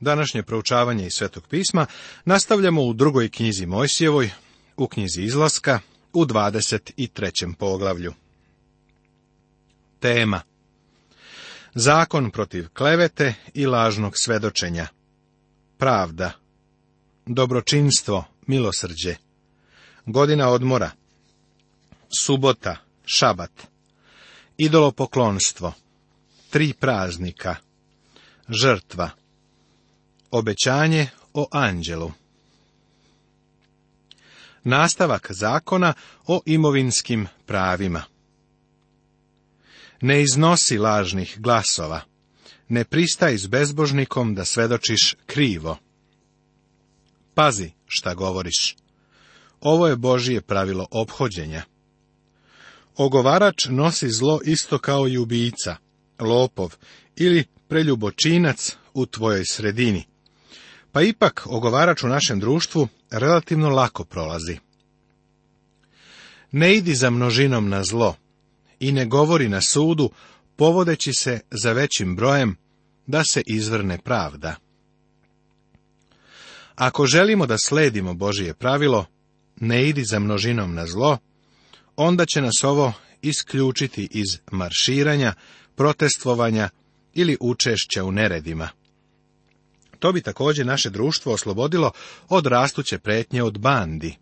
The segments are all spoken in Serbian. Današnje proučavanje iz Svetog pisma nastavljamo u drugoj knjizi Mojsijevoj, u knjizi Izlaska, u 23. poglavlju. Tema Zakon protiv klevete i lažnog svedočenja Pravda Dobročinstvo, milosrđe Godina odmora Subota, šabat Idolopoklonstvo Tri praznika Žrtva Obećanje o anđelu Nastavak zakona o imovinskim pravima Ne iznosi lažnih glasova. Ne pristaj s bezbožnikom da svedočiš krivo. Pazi šta govoriš. Ovo je Božije pravilo obhođenja. Ogovarač nosi zlo isto kao i ubijica, lopov ili preljubočinac u tvojoj sredini pa ipak ogovarač u našem društvu relativno lako prolazi. Ne idi za množinom na zlo i ne govori na sudu, povodeći se za većim brojem da se izvrne pravda. Ako želimo da sledimo Božije pravilo, ne idi za množinom na zlo, onda će nas ovo isključiti iz marširanja, protestovanja ili učešća u neredima. To bi također naše društvo oslobodilo od rastuće pretnje od bandi.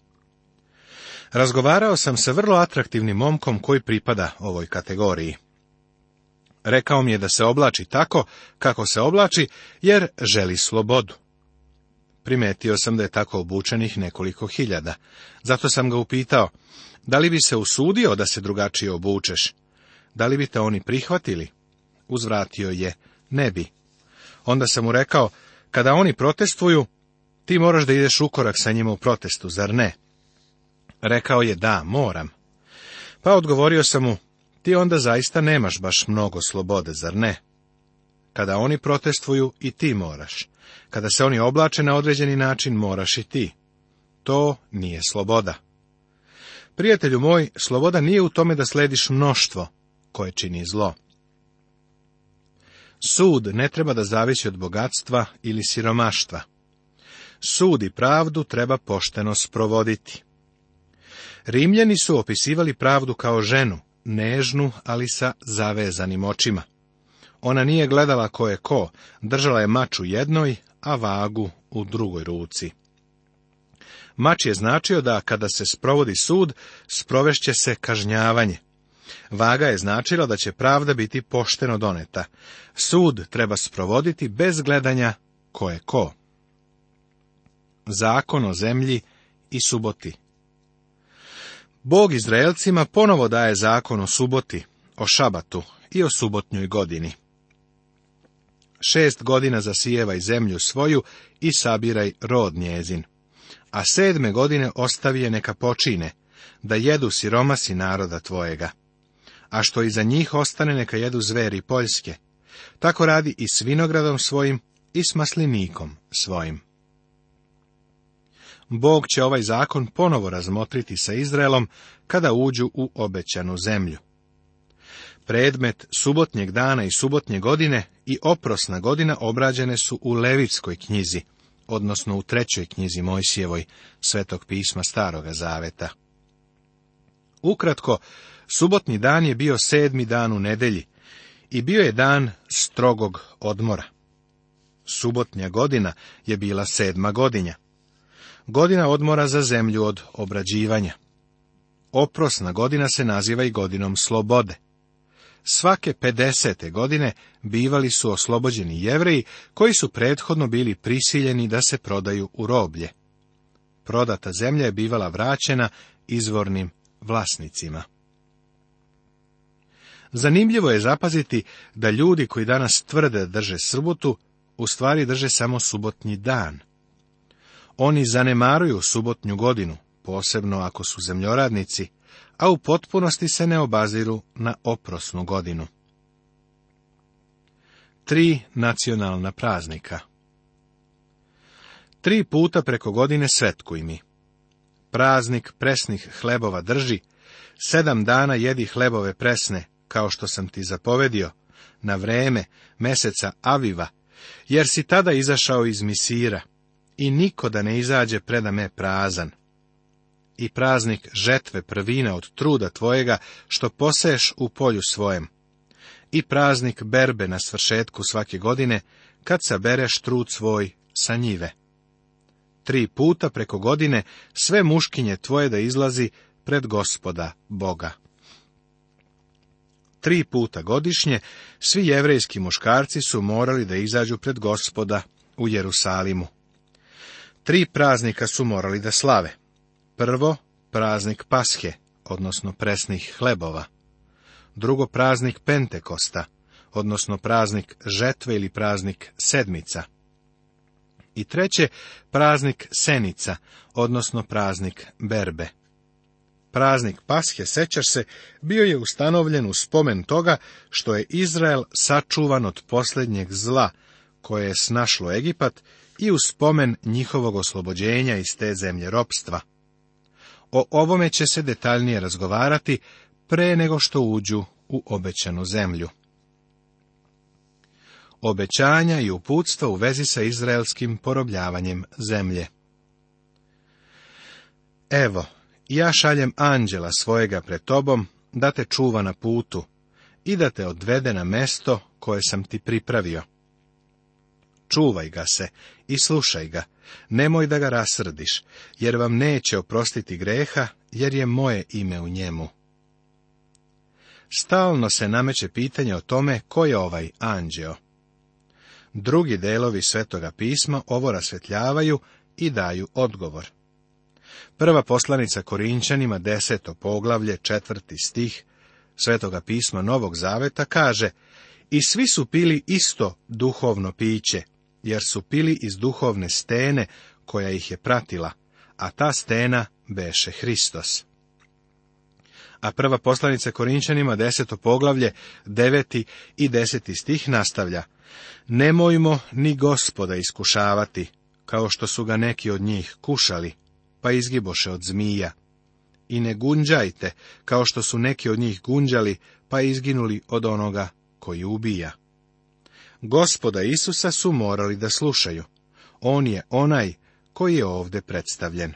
Razgovarao sam sa vrlo atraktivnim momkom koji pripada ovoj kategoriji. Rekao mi je da se oblači tako kako se oblači, jer želi slobodu. Primetio sam da je tako obučenih nekoliko hiljada. Zato sam ga upitao, da li bi se usudio da se drugačije obučeš? Da li bi te oni prihvatili? Uzvratio je, ne bi. Onda sam mu rekao, kada oni protestuju, ti moraš da ideš u korak sa njima u protestu, zar ne? Rekao je, da, moram. Pa odgovorio sam mu, ti onda zaista nemaš baš mnogo slobode, zar ne? Kada oni protestuju, i ti moraš. Kada se oni oblače na određeni način, moraš i ti. To nije sloboda. Prijatelju moj, sloboda nije u tome da slediš mnoštvo koje čini zlo. Sud ne treba da zavisi od bogatstva ili siromaštva. Sud i pravdu treba pošteno sprovoditi. Rimljani su opisivali pravdu kao ženu, nežnu, ali sa zavezanim očima. Ona nije gledala ko je ko, držala je mač u jednoj, a vagu u drugoj ruci. Mač je značio da kada se sprovodi sud, sprovešće se kažnjavanje. Vaga je značila da će pravda biti pošteno doneta. Sud treba sprovoditi bez gledanja ko je ko. Zakon o zemlji i suboti Bog Izraelcima ponovo daje zakon o suboti, o šabatu i o subotnjoj godini. Šest godina zasijevaj zemlju svoju i sabiraj rod njezin. A sedme godine ostavi je neka počine, da jedu siromasi naroda tvojega a što iza njih ostane neka jedu zveri poljske. Tako radi i s vinogradom svojim i s maslinikom svojim. Bog će ovaj zakon ponovo razmotriti sa Izraelom kada uđu u obećanu zemlju. Predmet subotnjeg dana i subotnje godine i oprosna godina obrađene su u Levitskoj knjizi, odnosno u trećoj knjizi Mojsijevoj, svetog pisma Staroga Zaveta. Ukratko, subotni dan je bio sedmi dan u nedelji i bio je dan strogog odmora. Subotnja godina je bila sedma godinja. Godina odmora za zemlju od obrađivanja. Oprosna godina se naziva i godinom slobode. Svake 50. godine bivali su oslobođeni jevreji koji su prethodno bili prisiljeni da se prodaju u roblje. Prodata zemlja je bivala vraćena izvornim vlasnicima. Zanimljivo je zapaziti da ljudi koji danas tvrde drže subotu, u stvari drže samo subotnji dan. Oni zanemaruju subotnju godinu, posebno ako su zemljoradnici, a u potpunosti se ne obaziru na oprosnu godinu. Tri nacionalna praznika Tri puta preko godine svetkuj mi praznik presnih hlebova drži, sedam dana jedi hlebove presne, kao što sam ti zapovedio, na vreme meseca Aviva, jer si tada izašao iz misira, i niko da ne izađe preda me prazan. I praznik žetve prvina od truda tvojega, što poseješ u polju svojem. I praznik berbe na svršetku svake godine, kad sabereš trud svoj sa njive tri puta preko godine sve muškinje tvoje da izlazi pred gospoda Boga. Tri puta godišnje svi jevrejski muškarci su morali da izađu pred gospoda u Jerusalimu. Tri praznika su morali da slave. Prvo, praznik Pashe, odnosno presnih hlebova. Drugo, praznik Pentekosta, odnosno praznik žetve ili praznik sedmica. I treće, praznik Senica, odnosno praznik Berbe. Praznik Pashe, sećaš se, bio je ustanovljen u spomen toga što je Izrael sačuvan od posljednjeg zla koje je snašlo Egipat i u spomen njihovog oslobođenja iz te zemlje ropstva. O ovome će se detaljnije razgovarati pre nego što uđu u obećanu zemlju obećanja i uputstva u vezi sa izraelskim porobljavanjem zemlje. Evo, ja šaljem anđela svojega pred tobom, da te čuva na putu i da te odvede na mesto koje sam ti pripravio. Čuvaj ga se i slušaj ga, nemoj da ga rasrdiš, jer vam neće oprostiti greha, jer je moje ime u njemu. Stalno se nameće pitanje o tome ko je ovaj anđeo. Drugi delovi Svetoga pisma ovo rasvetljavaju i daju odgovor. Prva poslanica Korinčanima, deseto poglavlje, četvrti stih Svetoga pisma Novog Zaveta kaže I svi su pili isto duhovno piće, jer su pili iz duhovne stene koja ih je pratila, a ta stena beše Hristos. A prva poslanica Korinčanima, deseto poglavlje, deveti i deseti stih nastavlja – Nemojmo ni gospoda iskušavati, kao što su ga neki od njih kušali, pa izgiboše od zmija. I ne gunđajte, kao što su neki od njih gunđali, pa izginuli od onoga koji ubija. Gospoda Isusa su morali da slušaju. On je onaj koji je ovde predstavljen.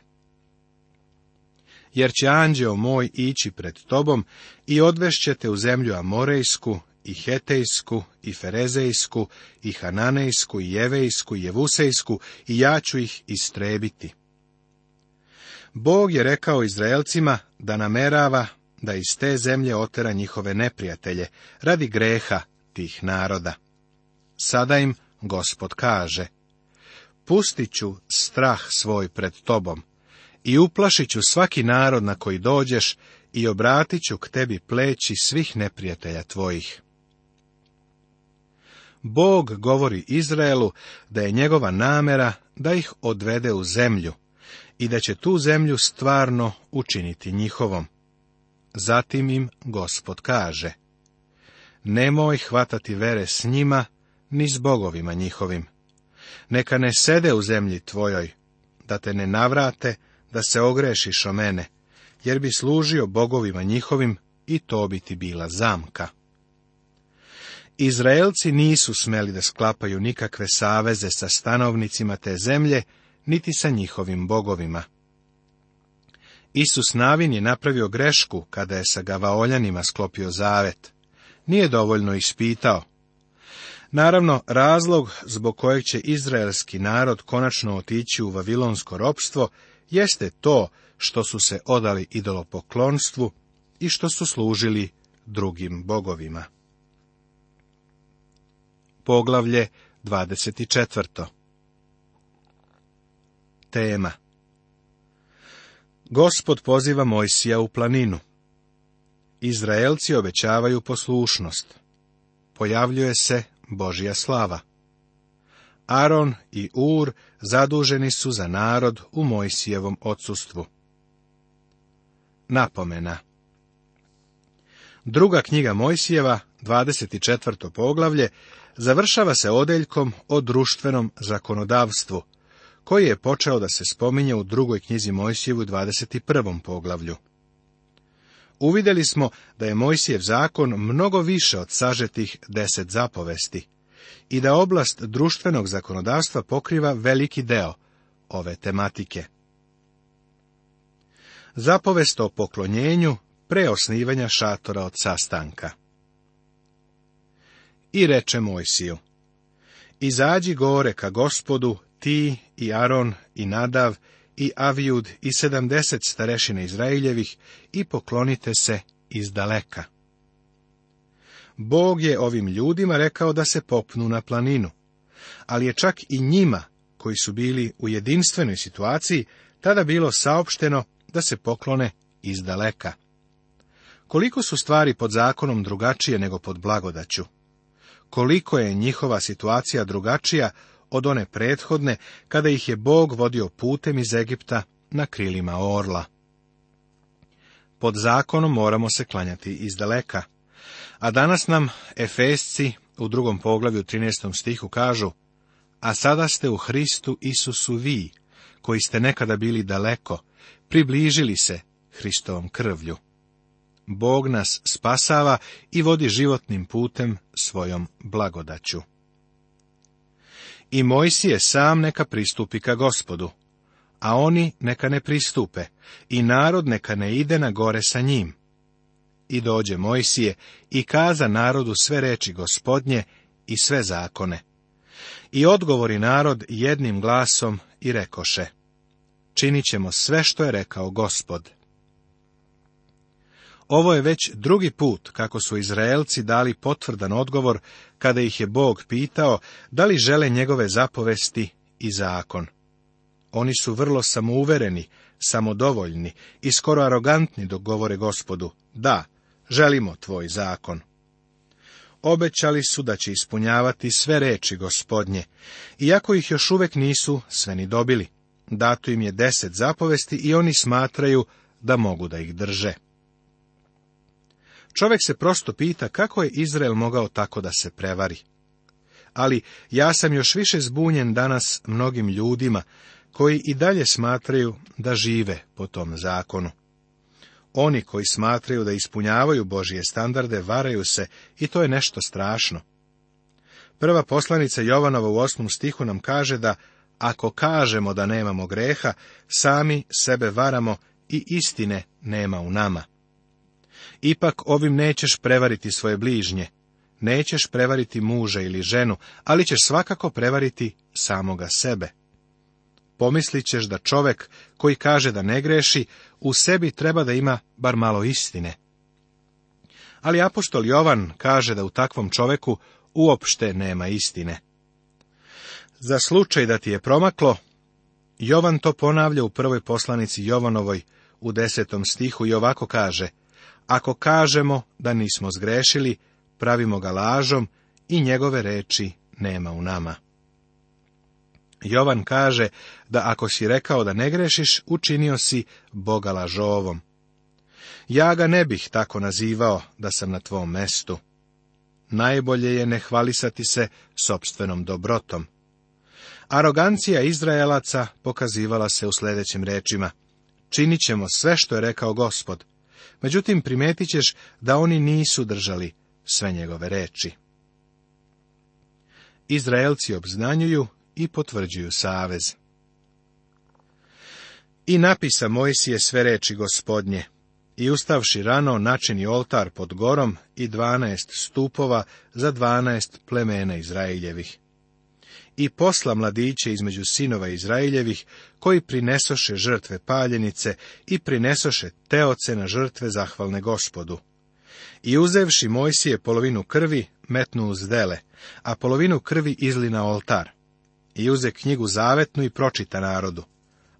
Jer će anđeo moj ići pred tobom i odvešćete u zemlju Amorejsku i Hetejsku, i Ferezejsku, i Hananejsku, i Jevejsku, i Jevusejsku, i ja ću ih istrebiti. Bog je rekao Izraelcima da namerava da iz te zemlje otera njihove neprijatelje, radi greha tih naroda. Sada im gospod kaže, pustit ću strah svoj pred tobom i uplašit ću svaki narod na koji dođeš i obratit ću k tebi pleći svih neprijatelja tvojih. Bog govori Izraelu da je njegova namera da ih odvede u zemlju i da će tu zemlju stvarno učiniti njihovom. Zatim im gospod kaže, nemoj hvatati vere s njima, ni s bogovima njihovim. Neka ne sede u zemlji tvojoj, da te ne navrate, da se ogrešiš o mene, jer bi služio bogovima njihovim i to bi ti bila zamka. Izraelci nisu smeli da sklapaju nikakve saveze sa stanovnicima te zemlje, niti sa njihovim bogovima. Isus Navin je napravio grešku kada je sa Gavaoljanima sklopio zavet. Nije dovoljno ispitao. Naravno, razlog zbog kojeg će izraelski narod konačno otići u vavilonsko ropstvo jeste to što su se odali idolopoklonstvu i što su služili drugim bogovima poglavlje 24. Tema Gospod poziva Mojsija u planinu. Izraelci obećavaju poslušnost. Pojavljuje se Božja slava. Aron i Ur zaduženi su za narod u Mojsijevom odsustvu. Napomena Druga knjiga Mojsijeva, 24. poglavlje, završava se odeljkom o društvenom zakonodavstvu, koji je počeo da se spominje u drugoj knjizi Mojsijevu 21. poglavlju. Uvidjeli smo da je Mojsijev zakon mnogo više od sažetih deset zapovesti i da oblast društvenog zakonodavstva pokriva veliki deo ove tematike. Zapovest o poklonjenju preosnivanja šatora od sastanka. I reče Mojsiju, izađi gore ka gospodu, ti i Aron i Nadav i Avijud i sedamdeset starešine Izraeljevih i poklonite se iz daleka. Bog je ovim ljudima rekao da se popnu na planinu, ali je čak i njima, koji su bili u jedinstvenoj situaciji, tada bilo saopšteno da se poklone iz daleka. Koliko su stvari pod zakonom drugačije nego pod blagodaću? koliko je njihova situacija drugačija od one prethodne kada ih je Bog vodio putem iz Egipta na krilima orla. Pod zakonom moramo se klanjati iz daleka. A danas nam Efesci u drugom poglavlju 13. stihu kažu A sada ste u Hristu Isusu vi, koji ste nekada bili daleko, približili se Hristovom krvlju. Bog nas spasava i vodi životnim putem svojom blagodaću. I Mojsije sam neka pristupi ka gospodu, a oni neka ne pristupe, i narod neka ne ide na gore sa njim. I dođe Mojsije i kaza narodu sve reči gospodnje i sve zakone. I odgovori narod jednim glasom i rekoše, činit ćemo sve što je rekao gospod. Ovo je već drugi put kako su Izraelci dali potvrdan odgovor kada ih je Bog pitao da li žele njegove zapovesti i zakon. Oni su vrlo samouvereni, samodovoljni i skoro arogantni dok govore gospodu, da, želimo tvoj zakon. Obećali su da će ispunjavati sve reči gospodnje, iako ih još uvek nisu sve ni dobili. Dato im je deset zapovesti i oni smatraju da mogu da ih drže. Čovjek se prosto pita kako je Izrael mogao tako da se prevari. Ali ja sam još više zbunjen danas mnogim ljudima koji i dalje smatraju da žive po tom zakonu. Oni koji smatraju da ispunjavaju Božije standarde varaju se i to je nešto strašno. Prva poslanica Jovanova u osmom stihu nam kaže da ako kažemo da nemamo greha, sami sebe varamo i istine nema u nama. Ipak ovim nećeš prevariti svoje bližnje, nećeš prevariti muža ili ženu, ali ćeš svakako prevariti samoga sebe. Pomislit ćeš da čovek koji kaže da ne greši, u sebi treba da ima bar malo istine. Ali apostol Jovan kaže da u takvom čoveku uopšte nema istine. Za slučaj da ti je promaklo, Jovan to ponavlja u prvoj poslanici Jovanovoj u desetom stihu i ovako kaže – ako kažemo da nismo zgrešili, pravimo ga lažom i njegove reči nema u nama. Jovan kaže da ako si rekao da ne grešiš, učinio si Boga lažovom. Ja ga ne bih tako nazivao da sam na tvom mestu. Najbolje je ne hvalisati se sobstvenom dobrotom. Arogancija Izraelaca pokazivala se u sljedećim rečima. Činit ćemo sve što je rekao gospod. Međutim, primetit ćeš da oni nisu držali sve njegove reči. Izraelci obznanjuju i potvrđuju savez. I napisa Mojsije sve reči gospodnje, i ustavši rano načini oltar pod gorom i dvanaest stupova za dvanaest plemena Izraeljevih i posla mladiće između sinova Izraeljevih, koji prinesoše žrtve paljenice i prinesoše teoce na žrtve zahvalne gospodu. I uzevši Mojsije polovinu krvi, metnu uz dele, a polovinu krvi izli na oltar. I uze knjigu zavetnu i pročita narodu.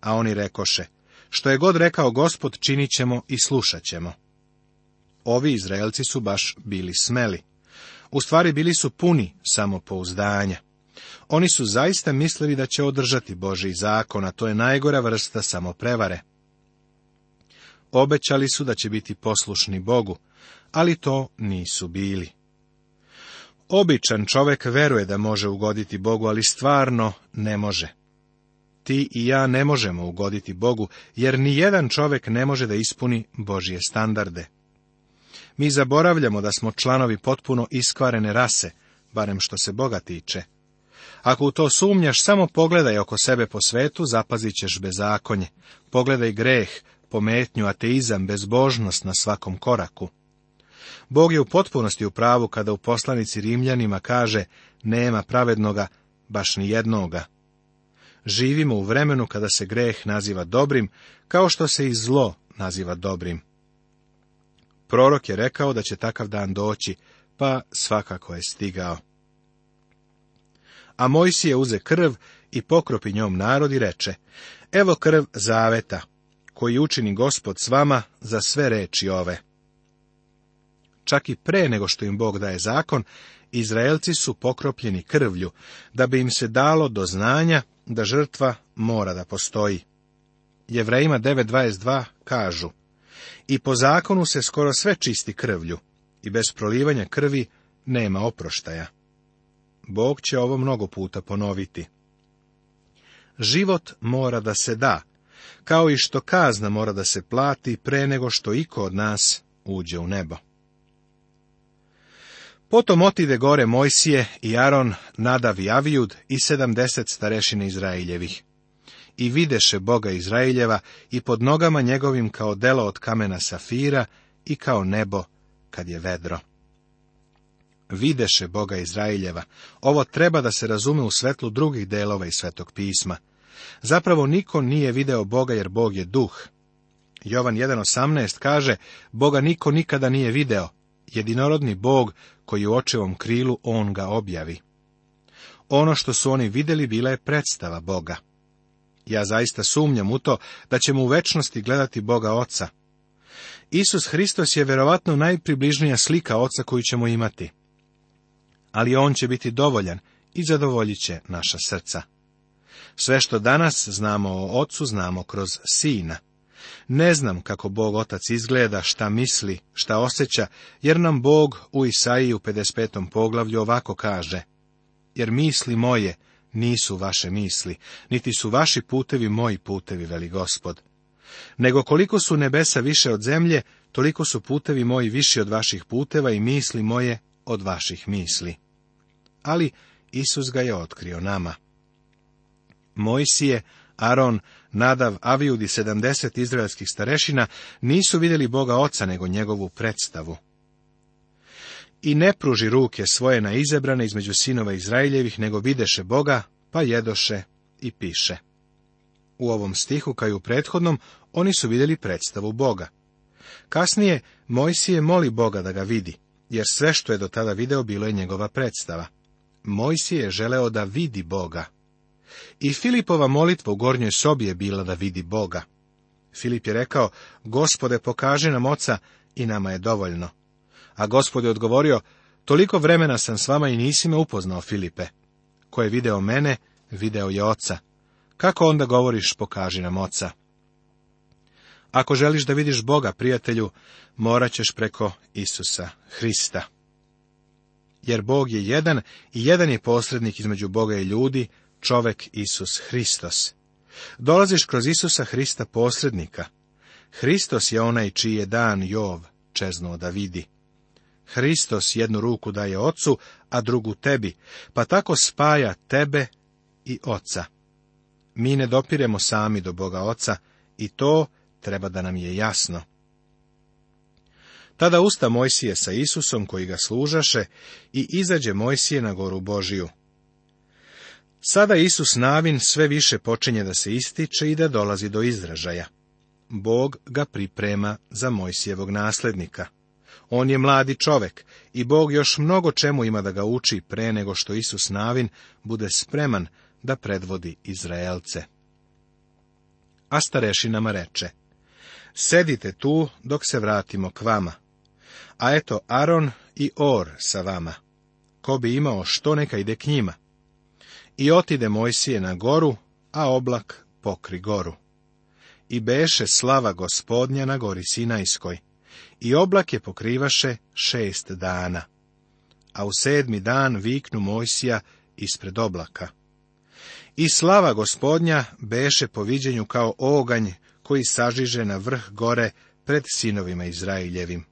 A oni rekoše, što je god rekao gospod, činit ćemo i slušat ćemo. Ovi Izraelci su baš bili smeli. U stvari bili su puni samopouzdanja. Oni su zaista mislili da će održati Boži zakon, a to je najgora vrsta samoprevare. Obećali su da će biti poslušni Bogu, ali to nisu bili. Običan čovek veruje da može ugoditi Bogu, ali stvarno ne može. Ti i ja ne možemo ugoditi Bogu, jer ni jedan čovek ne može da ispuni Božje standarde. Mi zaboravljamo da smo članovi potpuno iskvarene rase, barem što se Boga tiče. Ako u to sumnjaš, samo pogledaj oko sebe po svetu, zapazit ćeš bezakonje. Pogledaj greh, pometnju, ateizam, bezbožnost na svakom koraku. Bog je u potpunosti u pravu kada u poslanici Rimljanima kaže nema pravednoga, baš ni jednoga. Živimo u vremenu kada se greh naziva dobrim, kao što se i zlo naziva dobrim. Prorok je rekao da će takav dan doći, pa svakako je stigao. A Mojsije uze krv i pokropi njom narod i reče, evo krv zaveta, koji učini gospod s vama za sve reči ove. Čak i pre nego što im Bog daje zakon, Izraelci su pokropljeni krvlju, da bi im se dalo do znanja da žrtva mora da postoji. Jevrejima 9.22 kažu, i po zakonu se skoro sve čisti krvlju, i bez prolivanja krvi nema oproštaja. Bog će ovo mnogo puta ponoviti. Život mora da se da, kao i što kazna mora da se plati pre nego što iko od nas uđe u nebo. Potom otide gore Mojsije i Aron, Nadav i Avijud i sedamdeset starešine Izraeljevih. I videše Boga Izraeljeva i pod nogama njegovim kao delo od kamena safira i kao nebo kad je vedro videše Boga Izraeljeva. Ovo treba da se razume u svetlu drugih delova i Svetog pisma. Zapravo niko nije video Boga jer Bog je duh. Jovan 1.18 kaže, Boga niko nikada nije video, jedinorodni Bog koji u očevom krilu on ga objavi. Ono što su oni vidjeli bila je predstava Boga. Ja zaista sumnjam u to da ćemo u večnosti gledati Boga Oca. Isus Hristos je verovatno najpribližnija slika Oca koju ćemo imati ali on će biti dovoljan i zadovoljit će naša srca. Sve što danas znamo o ocu, znamo kroz sina. Ne znam kako Bog otac izgleda, šta misli, šta osjeća, jer nam Bog u Isaiju u 55. poglavlju ovako kaže. Jer misli moje nisu vaše misli, niti su vaši putevi moji putevi, veli gospod. Nego koliko su nebesa više od zemlje, toliko su putevi moji viši od vaših puteva i misli moje od vaših misli. Ali Isus ga je otkrio nama. Mojsije, Aron, Nadav, Avijud i sedamdeset izraelskih starešina nisu vidjeli Boga Oca nego njegovu predstavu. I ne pruži ruke svoje na izebrane između sinova Izraeljevih, nego videše Boga, pa jedoše i piše. U ovom stihu, kao i u prethodnom, oni su vidjeli predstavu Boga. Kasnije Mojsije moli Boga da ga vidi jer sve što je do tada video bilo je njegova predstava. Mojsije je želeo da vidi Boga. I Filipova molitva u gornjoj sobi je bila da vidi Boga. Filip je rekao, gospode, pokaži nam oca i nama je dovoljno. A gospod je odgovorio, toliko vremena sam s vama i nisi me upoznao, Filipe. Ko je video mene, video je oca. Kako onda govoriš, pokaži nam oca? Ako želiš da vidiš Boga, prijatelju, morat ćeš preko Isusa Hrista. Jer Bog je jedan i jedan je posrednik između Boga i ljudi, čovek Isus Hristos. Dolaziš kroz Isusa Hrista posrednika. Hristos je onaj čiji je dan Jov čezno da vidi. Hristos jednu ruku daje ocu, a drugu tebi, pa tako spaja tebe i oca. Mi ne dopiremo sami do Boga oca i to treba da nam je jasno. Tada usta Mojsije sa Isusom koji ga služaše i izađe Mojsije na goru Božiju. Sada Isus navin sve više počinje da se ističe i da dolazi do izražaja. Bog ga priprema za Mojsijevog naslednika. On je mladi čovek i Bog još mnogo čemu ima da ga uči pre nego što Isus Navin bude spreman da predvodi Izraelce. A starešinama reče, Sedite tu dok se vratimo k vama. A eto Aron i Or sa vama. Ko bi imao što neka ide k njima. I otide Mojsije na goru, a oblak pokri goru. I beše slava gospodnja na gori Sinajskoj. I oblak je pokrivaše šest dana. A u sedmi dan viknu Mojsija ispred oblaka. I slava gospodnja beše po viđenju kao oganj koji sažiže na vrh gore pred sinovima Izraeljevim.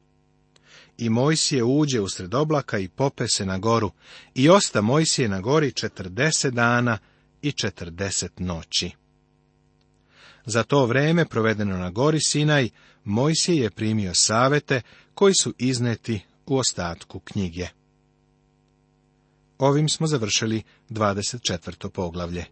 I Mojsije uđe usred oblaka i pope se na goru, i osta Mojsije na gori četrdeset dana i četrdeset noći. Za to vreme provedeno na gori Sinaj, Mojsije je primio savete koji su izneti u ostatku knjige. Ovim smo završili 24. poglavlje.